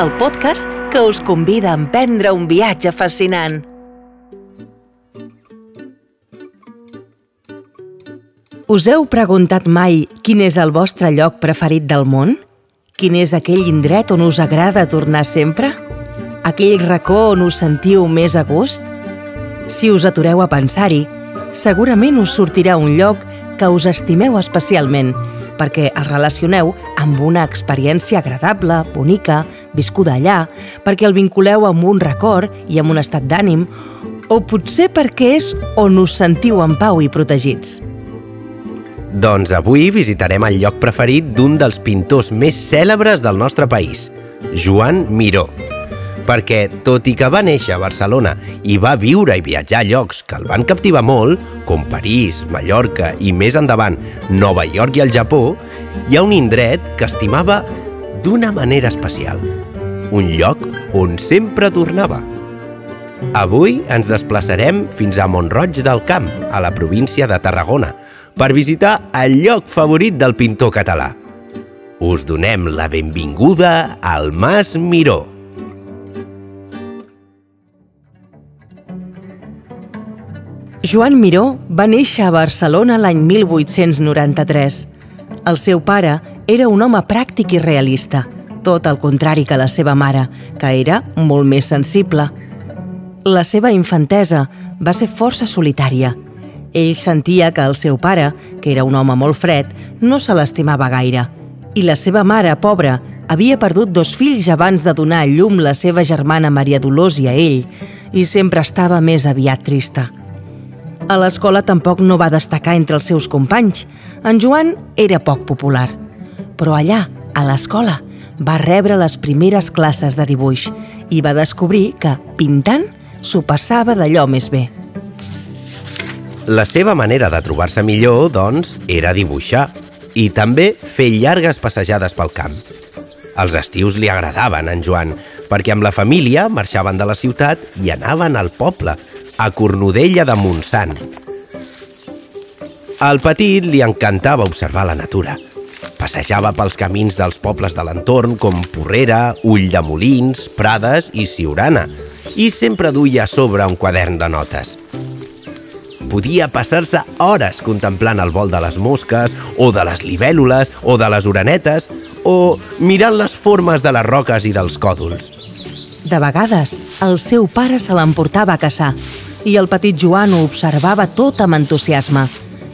el podcast que us convida a emprendre un viatge fascinant. Us heu preguntat mai quin és el vostre lloc preferit del món? Quin és aquell indret on us agrada tornar sempre? Aquell racó on us sentiu més a gust? Si us atureu a pensar-hi, segurament us sortirà un lloc que us estimeu especialment perquè el relacioneu amb una experiència agradable, bonica, viscuda allà, perquè el vinculeu amb un record i amb un estat d'ànim, o potser perquè és on us sentiu en pau i protegits. Doncs avui visitarem el lloc preferit d'un dels pintors més cèlebres del nostre país, Joan Miró perquè, tot i que va néixer a Barcelona i va viure i viatjar a llocs que el van captivar molt, com París, Mallorca i més endavant Nova York i el Japó, hi ha un indret que estimava d'una manera especial. Un lloc on sempre tornava. Avui ens desplaçarem fins a Montroig del Camp, a la província de Tarragona, per visitar el lloc favorit del pintor català. Us donem la benvinguda al Mas Miró. Joan Miró va néixer a Barcelona l'any 1893. El seu pare era un home pràctic i realista, tot el contrari que la seva mare, que era molt més sensible. La seva infantesa va ser força solitària. Ell sentia que el seu pare, que era un home molt fred, no se l'estimava gaire. I la seva mare, pobra, havia perdut dos fills abans de donar a llum la seva germana Maria Dolors i a ell, i sempre estava més aviat trista. A l'escola tampoc no va destacar entre els seus companys. En Joan era poc popular. Però allà, a l'escola, va rebre les primeres classes de dibuix i va descobrir que, pintant, s'ho passava d'allò més bé. La seva manera de trobar-se millor, doncs, era dibuixar i també fer llargues passejades pel camp. Els estius li agradaven en Joan, perquè amb la família marxaven de la ciutat i anaven al poble – a Cornudella de Montsant. Al petit li encantava observar la natura. Passejava pels camins dels pobles de l'entorn com Porrera, Ull de Molins, Prades i Siurana i sempre duia a sobre un quadern de notes. Podia passar-se hores contemplant el vol de les mosques o de les libèl·lules o de les orenetes o mirant les formes de les roques i dels còdols. De vegades, el seu pare se l'emportava a caçar i el petit Joan ho observava tot amb entusiasme.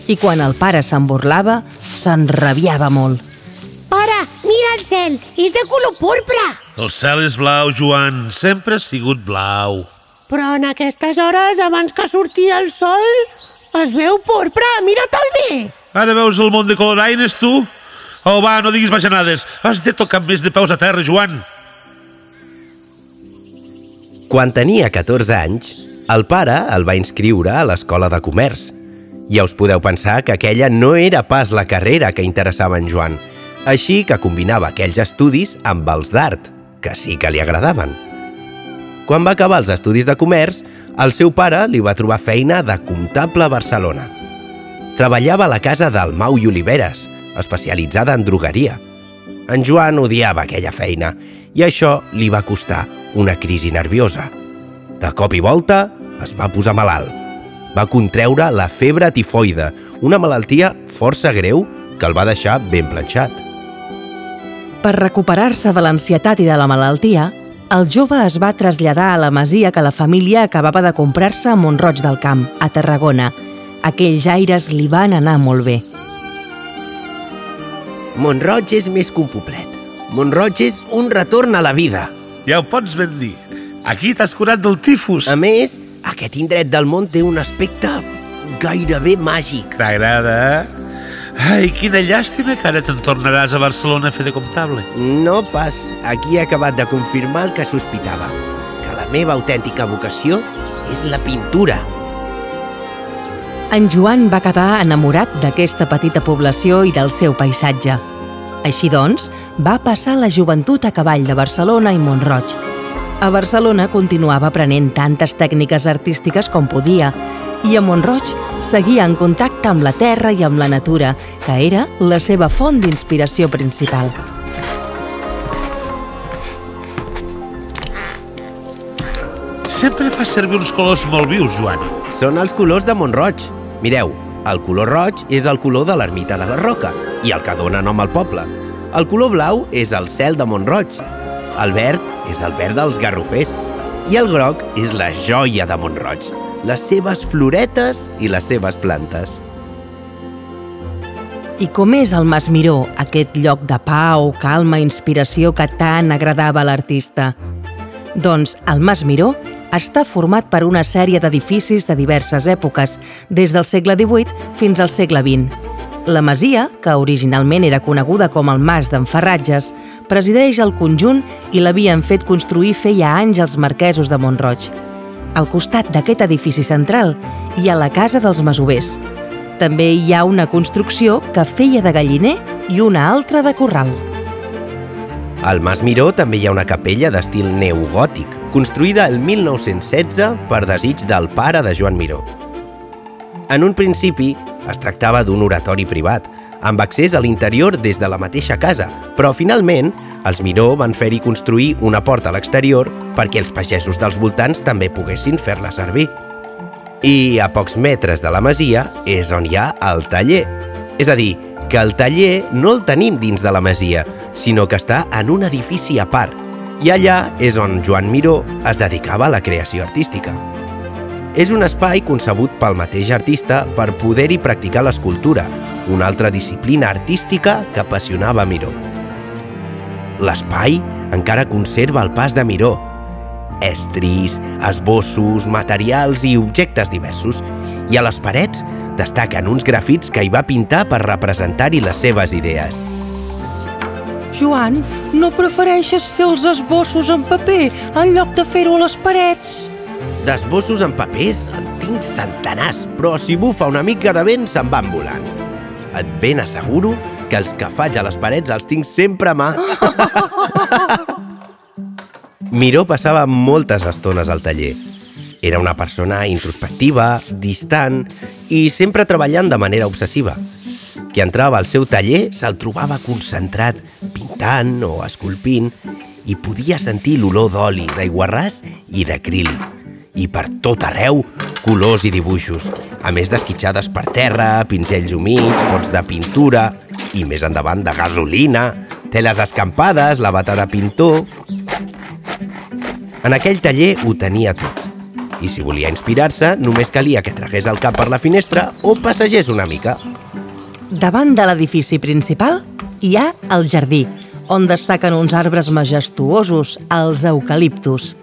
I quan el pare se'n burlava, s'enrabiava molt. Pare, mira el cel, és de color porpra. El cel és blau, Joan, sempre ha sigut blau. Però en aquestes hores, abans que sortia el sol, es veu porpra, mira-te'l bé. Ara veus el món de coloraines, tu? Oh, va, no diguis bajanades. Has de tocar més de peus a terra, Joan. Quan tenia 14 anys, el pare el va inscriure a l'escola de comerç. Ja us podeu pensar que aquella no era pas la carrera que interessava en Joan, així que combinava aquells estudis amb els d'art, que sí que li agradaven. Quan va acabar els estudis de comerç, el seu pare li va trobar feina de comptable a Barcelona. Treballava a la casa del Mau i Oliveres, especialitzada en drogueria. En Joan odiava aquella feina i això li va costar una crisi nerviosa. De cop i volta, es va posar malalt. Va contreure la febre tifoide, una malaltia força greu que el va deixar ben planxat. Per recuperar-se de l'ansietat i de la malaltia, el jove es va traslladar a la masia que la família acabava de comprar-se a Montroig del Camp, a Tarragona. Aquells aires li van anar molt bé. Montroig és més que un poblet. Montroig és un retorn a la vida. Ja ho pots ben dir. Aquí t'has curat del tifus. A més, aquest indret del món té un aspecte gairebé màgic. T'agrada, eh? Ai, quina llàstima que ara te'n tornaràs a Barcelona a fer de comptable. No pas. Aquí he acabat de confirmar el que sospitava. Que la meva autèntica vocació és la pintura. En Joan va quedar enamorat d'aquesta petita població i del seu paisatge. Així doncs, va passar la joventut a cavall de Barcelona i Montroig, a Barcelona continuava aprenent tantes tècniques artístiques com podia i a Montroig seguia en contacte amb la terra i amb la natura, que era la seva font d'inspiració principal. Sempre fa servir uns colors molt vius, Joan. Són els colors de Montroig. Mireu, el color roig és el color de l'ermita de la Roca i el que dona nom al poble. El color blau és el cel de Montroig. El verd és el verd dels garrofers. I el groc és la joia de Montroig, les seves floretes i les seves plantes. I com és el Mas Miró, aquest lloc de pau, calma, inspiració que tant agradava a l'artista? Doncs el Mas Miró està format per una sèrie d'edificis de diverses èpoques, des del segle XVIII fins al segle XX. La masia, que originalment era coneguda com el Mas d'en Ferratges, presideix el conjunt i l'havien fet construir feia anys els marquesos de Montroig. Al costat d'aquest edifici central hi ha la Casa dels Masovers. També hi ha una construcció que feia de galliner i una altra de corral. Al Mas Miró també hi ha una capella d'estil neogòtic, construïda el 1916 per desig del pare de Joan Miró. En un principi, es tractava d'un oratori privat, amb accés a l'interior des de la mateixa casa, però finalment els Miró van fer-hi construir una porta a l'exterior perquè els pagesos dels voltants també poguessin fer-la servir. I a pocs metres de la masia és on hi ha el taller. És a dir, que el taller no el tenim dins de la masia, sinó que està en un edifici a part. I allà és on Joan Miró es dedicava a la creació artística. És un espai concebut pel mateix artista per poder-hi practicar l'escultura, una altra disciplina artística que apassionava Miró. L'espai encara conserva el pas de Miró, estris, esbossos, materials i objectes diversos, i a les parets destaquen uns grafits que hi va pintar per representar-hi les seves idees. Joan, no prefereixes fer els esbossos en paper en lloc de fer-ho a les parets? D'esbossos en papers en tinc centenars, però si bufa una mica de vent se'n van volant. Et ben asseguro que els que faig a les parets els tinc sempre a mà. Miró passava moltes estones al taller. Era una persona introspectiva, distant i sempre treballant de manera obsessiva. Qui entrava al seu taller se'l trobava concentrat, pintant o esculpint, i podia sentir l'olor d'oli, d'aiguarràs i d'acrílic. I per tot arreu, colors i dibuixos, a més d'esquitxades per terra, pinzells humits, pots de pintura i més endavant de gasolina, teles escampades, la bata de pintor... En aquell taller ho tenia tot. I si volia inspirar-se, només calia que tragués el cap per la finestra o passegés una mica. Davant de l'edifici principal hi ha el jardí, on destaquen uns arbres majestuosos, els eucaliptus.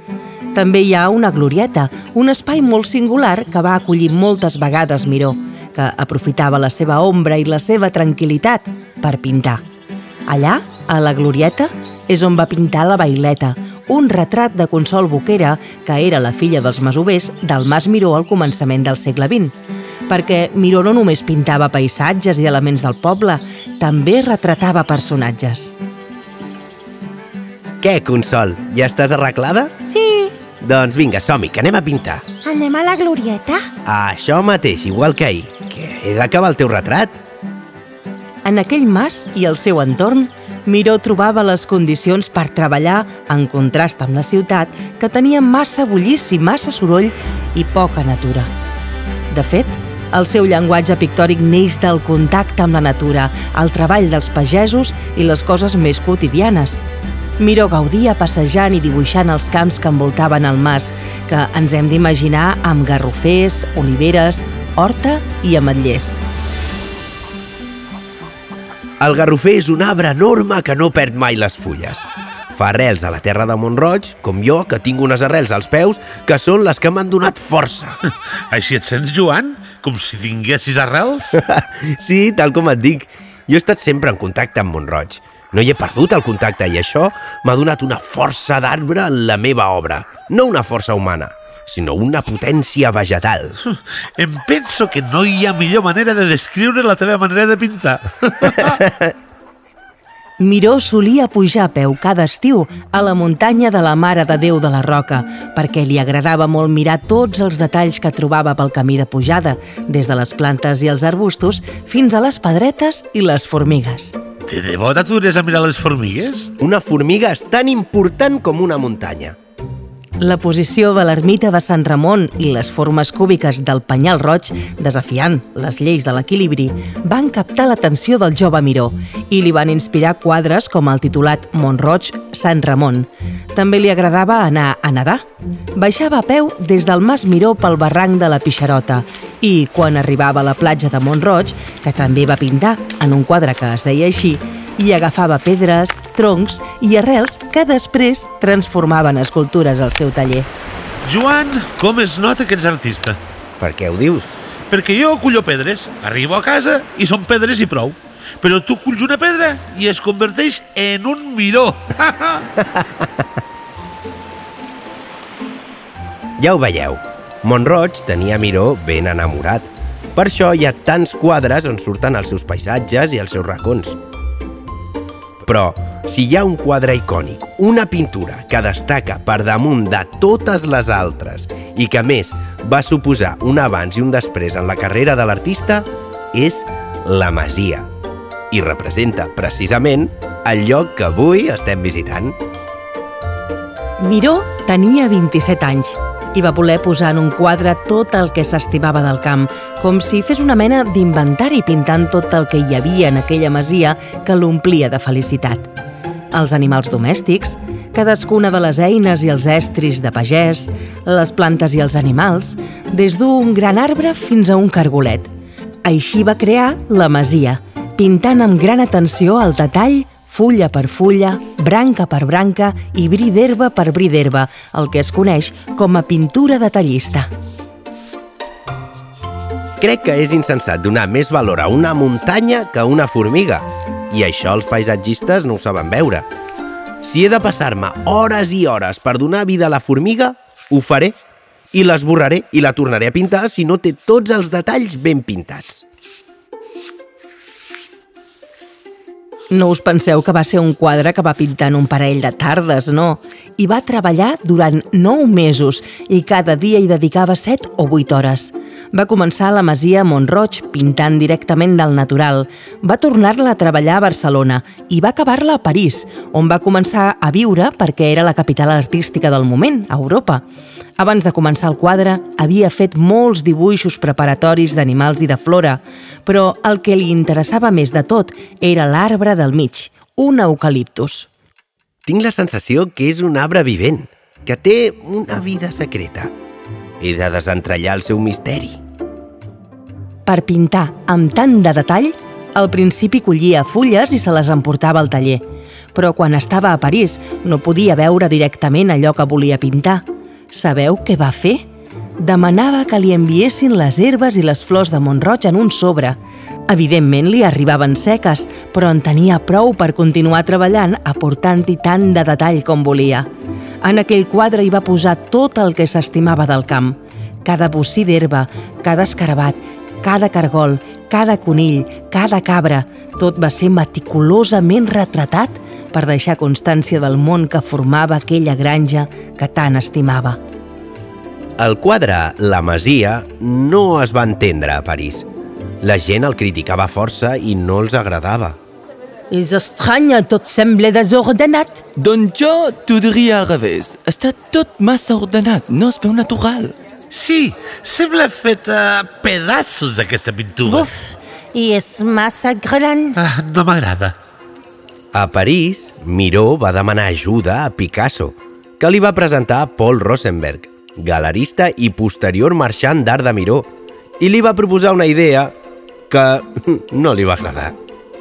També hi ha una glorieta, un espai molt singular que va acollir moltes vegades Miró, que aprofitava la seva ombra i la seva tranquil·litat per pintar. Allà, a la glorieta, és on va pintar la Baileta, un retrat de Consol Boquera, que era la filla dels masovers del Mas Miró al començament del segle XX. Perquè Miró no només pintava paisatges i elements del poble, també retratava personatges. Què, Consol? Ja estàs arreglada? Sí. Doncs vinga, som-hi, que anem a pintar. Anem a la glorieta? Això mateix, igual que ahir. Que he d'acabar el teu retrat. En aquell mas i el seu entorn, Miró trobava les condicions per treballar en contrast amb la ciutat, que tenia massa bullici, massa soroll i poca natura. De fet, el seu llenguatge pictòric neix del contacte amb la natura, el treball dels pagesos i les coses més quotidianes. Miró gaudia passejant i dibuixant els camps que envoltaven el mas, que ens hem d'imaginar amb garrofers, oliveres, horta i ametllers. El garrofer és un arbre enorme que no perd mai les fulles. Fa arrels a la terra de Montroig, com jo, que tinc unes arrels als peus, que són les que m'han donat força. Així et sents, Joan? Com si tinguessis arrels? sí, tal com et dic. Jo he estat sempre en contacte amb Montroig. No hi he perdut el contacte i això m'ha donat una força d'arbre en la meva obra, no una força humana sinó una potència vegetal. Em penso que no hi ha millor manera de descriure la teva manera de pintar. Miró solia pujar a peu cada estiu a la muntanya de la Mare de Déu de la Roca, perquè li agradava molt mirar tots els detalls que trobava pel camí de pujada, des de les plantes i els arbustos fins a les pedretes i les formigues. De debò t'atures a mirar les formigues? Una formiga és tan important com una muntanya. La posició de l'ermita de Sant Ramon i les formes cúbiques del penyal roig, desafiant les lleis de l'equilibri, van captar l'atenció del jove Miró i li van inspirar quadres com el titulat Montroig Sant Ramon. També li agradava anar a nedar. Baixava a peu des del Mas Miró pel barranc de la Pixarota i, quan arribava a la platja de Montroig, que també va pintar en un quadre que es deia així, i agafava pedres, troncs i arrels que després transformava en escultures al seu taller. Joan, com es nota que ets artista? Per què ho dius? Perquè jo cullo pedres, arribo a casa i són pedres i prou. Però tu culls una pedra i es converteix en un miró. Ja ho veieu, Montroig tenia Miró ben enamorat. Per això hi ha tants quadres on surten els seus paisatges i els seus racons. Però, si hi ha un quadre icònic, una pintura que destaca per damunt de totes les altres i que, més, va suposar un abans i un després en la carrera de l'artista, és la Masia. I representa, precisament, el lloc que avui estem visitant. Miró tenia 27 anys i va voler posar en un quadre tot el que s'estimava del camp, com si fes una mena d'inventari pintant tot el que hi havia en aquella masia que l'omplia de felicitat. Els animals domèstics, cadascuna de les eines i els estris de pagès, les plantes i els animals, des d'un gran arbre fins a un cargolet. Així va crear la masia, pintant amb gran atenció el detall fulla per fulla, branca per branca i bri d'herba per bri d'herba, el que es coneix com a pintura detallista. Crec que és insensat donar més valor a una muntanya que a una formiga. I això els paisatgistes no ho saben veure. Si he de passar-me hores i hores per donar vida a la formiga, ho faré. I l'esborraré i la tornaré a pintar si no té tots els detalls ben pintats. No us penseu que va ser un quadre que va pintar en un parell de tardes, no. Hi va treballar durant 9 mesos i cada dia hi dedicava 7 o 8 hores. Va començar a la Masia Montroig, pintant directament del natural. Va tornar-la a treballar a Barcelona i va acabar-la a París, on va començar a viure perquè era la capital artística del moment, a Europa. Abans de començar el quadre, havia fet molts dibuixos preparatoris d'animals i de flora, però el que li interessava més de tot era l'arbre del mig, un eucaliptus. Tinc la sensació que és un arbre vivent, que té una vida secreta. He de desentrellar el seu misteri. Per pintar amb tant de detall, al principi collia fulles i se les emportava al taller, però quan estava a París no podia veure directament allò que volia pintar. Sabeu què va fer? Demanava que li enviessin les herbes i les flors de Montroig en un sobre. Evidentment li arribaven seques, però en tenia prou per continuar treballant aportant-hi tant de detall com volia. En aquell quadre hi va posar tot el que s'estimava del camp. Cada bocí d'herba, cada escarabat, cada cargol, cada conill, cada cabra, tot va ser meticulosament retratat per deixar constància del món que formava aquella granja que tant estimava. El quadre La Masia no es va entendre a París. La gent el criticava força i no els agradava. És estrany, tot sembla desordenat. Doncs jo t'ho diria al revés. Està tot massa ordenat, no es veu natural. Sí, sembla feta a pedaços aquesta pintura. Buf, i és massa gran. Ah, no m'agrada. A París, Miró va demanar ajuda a Picasso, que li va presentar Paul Rosenberg, galerista i posterior marxant d'art de Miró, i li va proposar una idea que no li va agradar.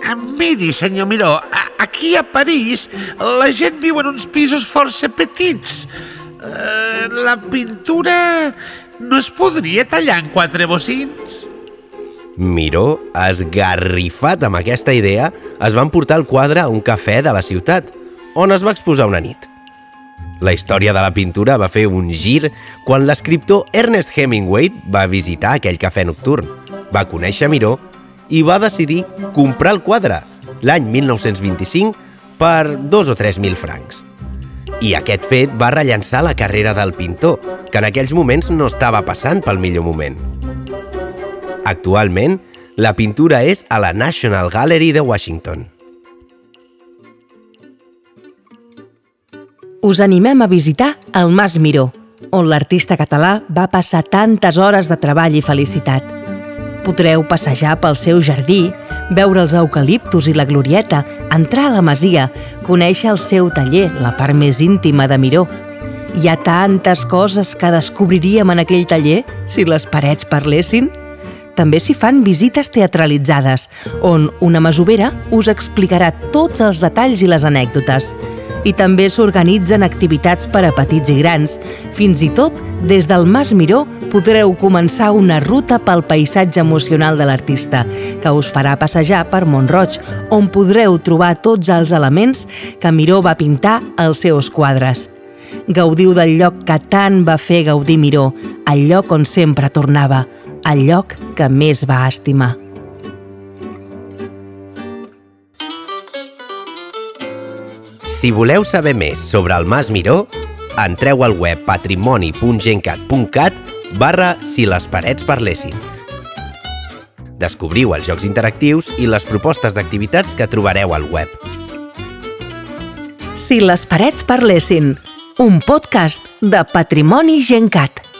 Ah, miri, senyor Miró, a- aquí a París la gent viu en uns pisos força petits. Eh, la pintura no es podria tallar en quatre bocins? Miró, esgarrifat amb aquesta idea, es van portar el quadre a un cafè de la ciutat, on es va exposar una nit. La història de la pintura va fer un gir quan l'escriptor Ernest Hemingway va visitar aquell cafè nocturn, va conèixer Miró i va decidir comprar el quadre l'any 1925 per dos o tres mil francs. I aquest fet va rellençar la carrera del pintor, que en aquells moments no estava passant pel millor moment. Actualment, la pintura és a la National Gallery de Washington. us animem a visitar el Mas Miró, on l'artista català va passar tantes hores de treball i felicitat. Podreu passejar pel seu jardí, veure els eucaliptus i la glorieta, entrar a la masia, conèixer el seu taller, la part més íntima de Miró. Hi ha tantes coses que descobriríem en aquell taller si les parets parlessin. També s'hi fan visites teatralitzades, on una masovera us explicarà tots els detalls i les anècdotes. I també s'organitzen activitats per a petits i grans. Fins i tot, des del Mas Miró podreu començar una ruta pel paisatge emocional de l'artista, que us farà passejar per Montroig, on podreu trobar tots els elements que Miró va pintar als seus quadres. Gaudiu del lloc que tant va fer gaudir Miró, el lloc on sempre tornava, el lloc que més va estimar. Si voleu saber més sobre el Mas Miró, entreu al web patrimoni.gencat.cat barra si les parets parlessin. Descobriu els jocs interactius i les propostes d'activitats que trobareu al web. Si les parets parlessin, un podcast de Patrimoni Gencat.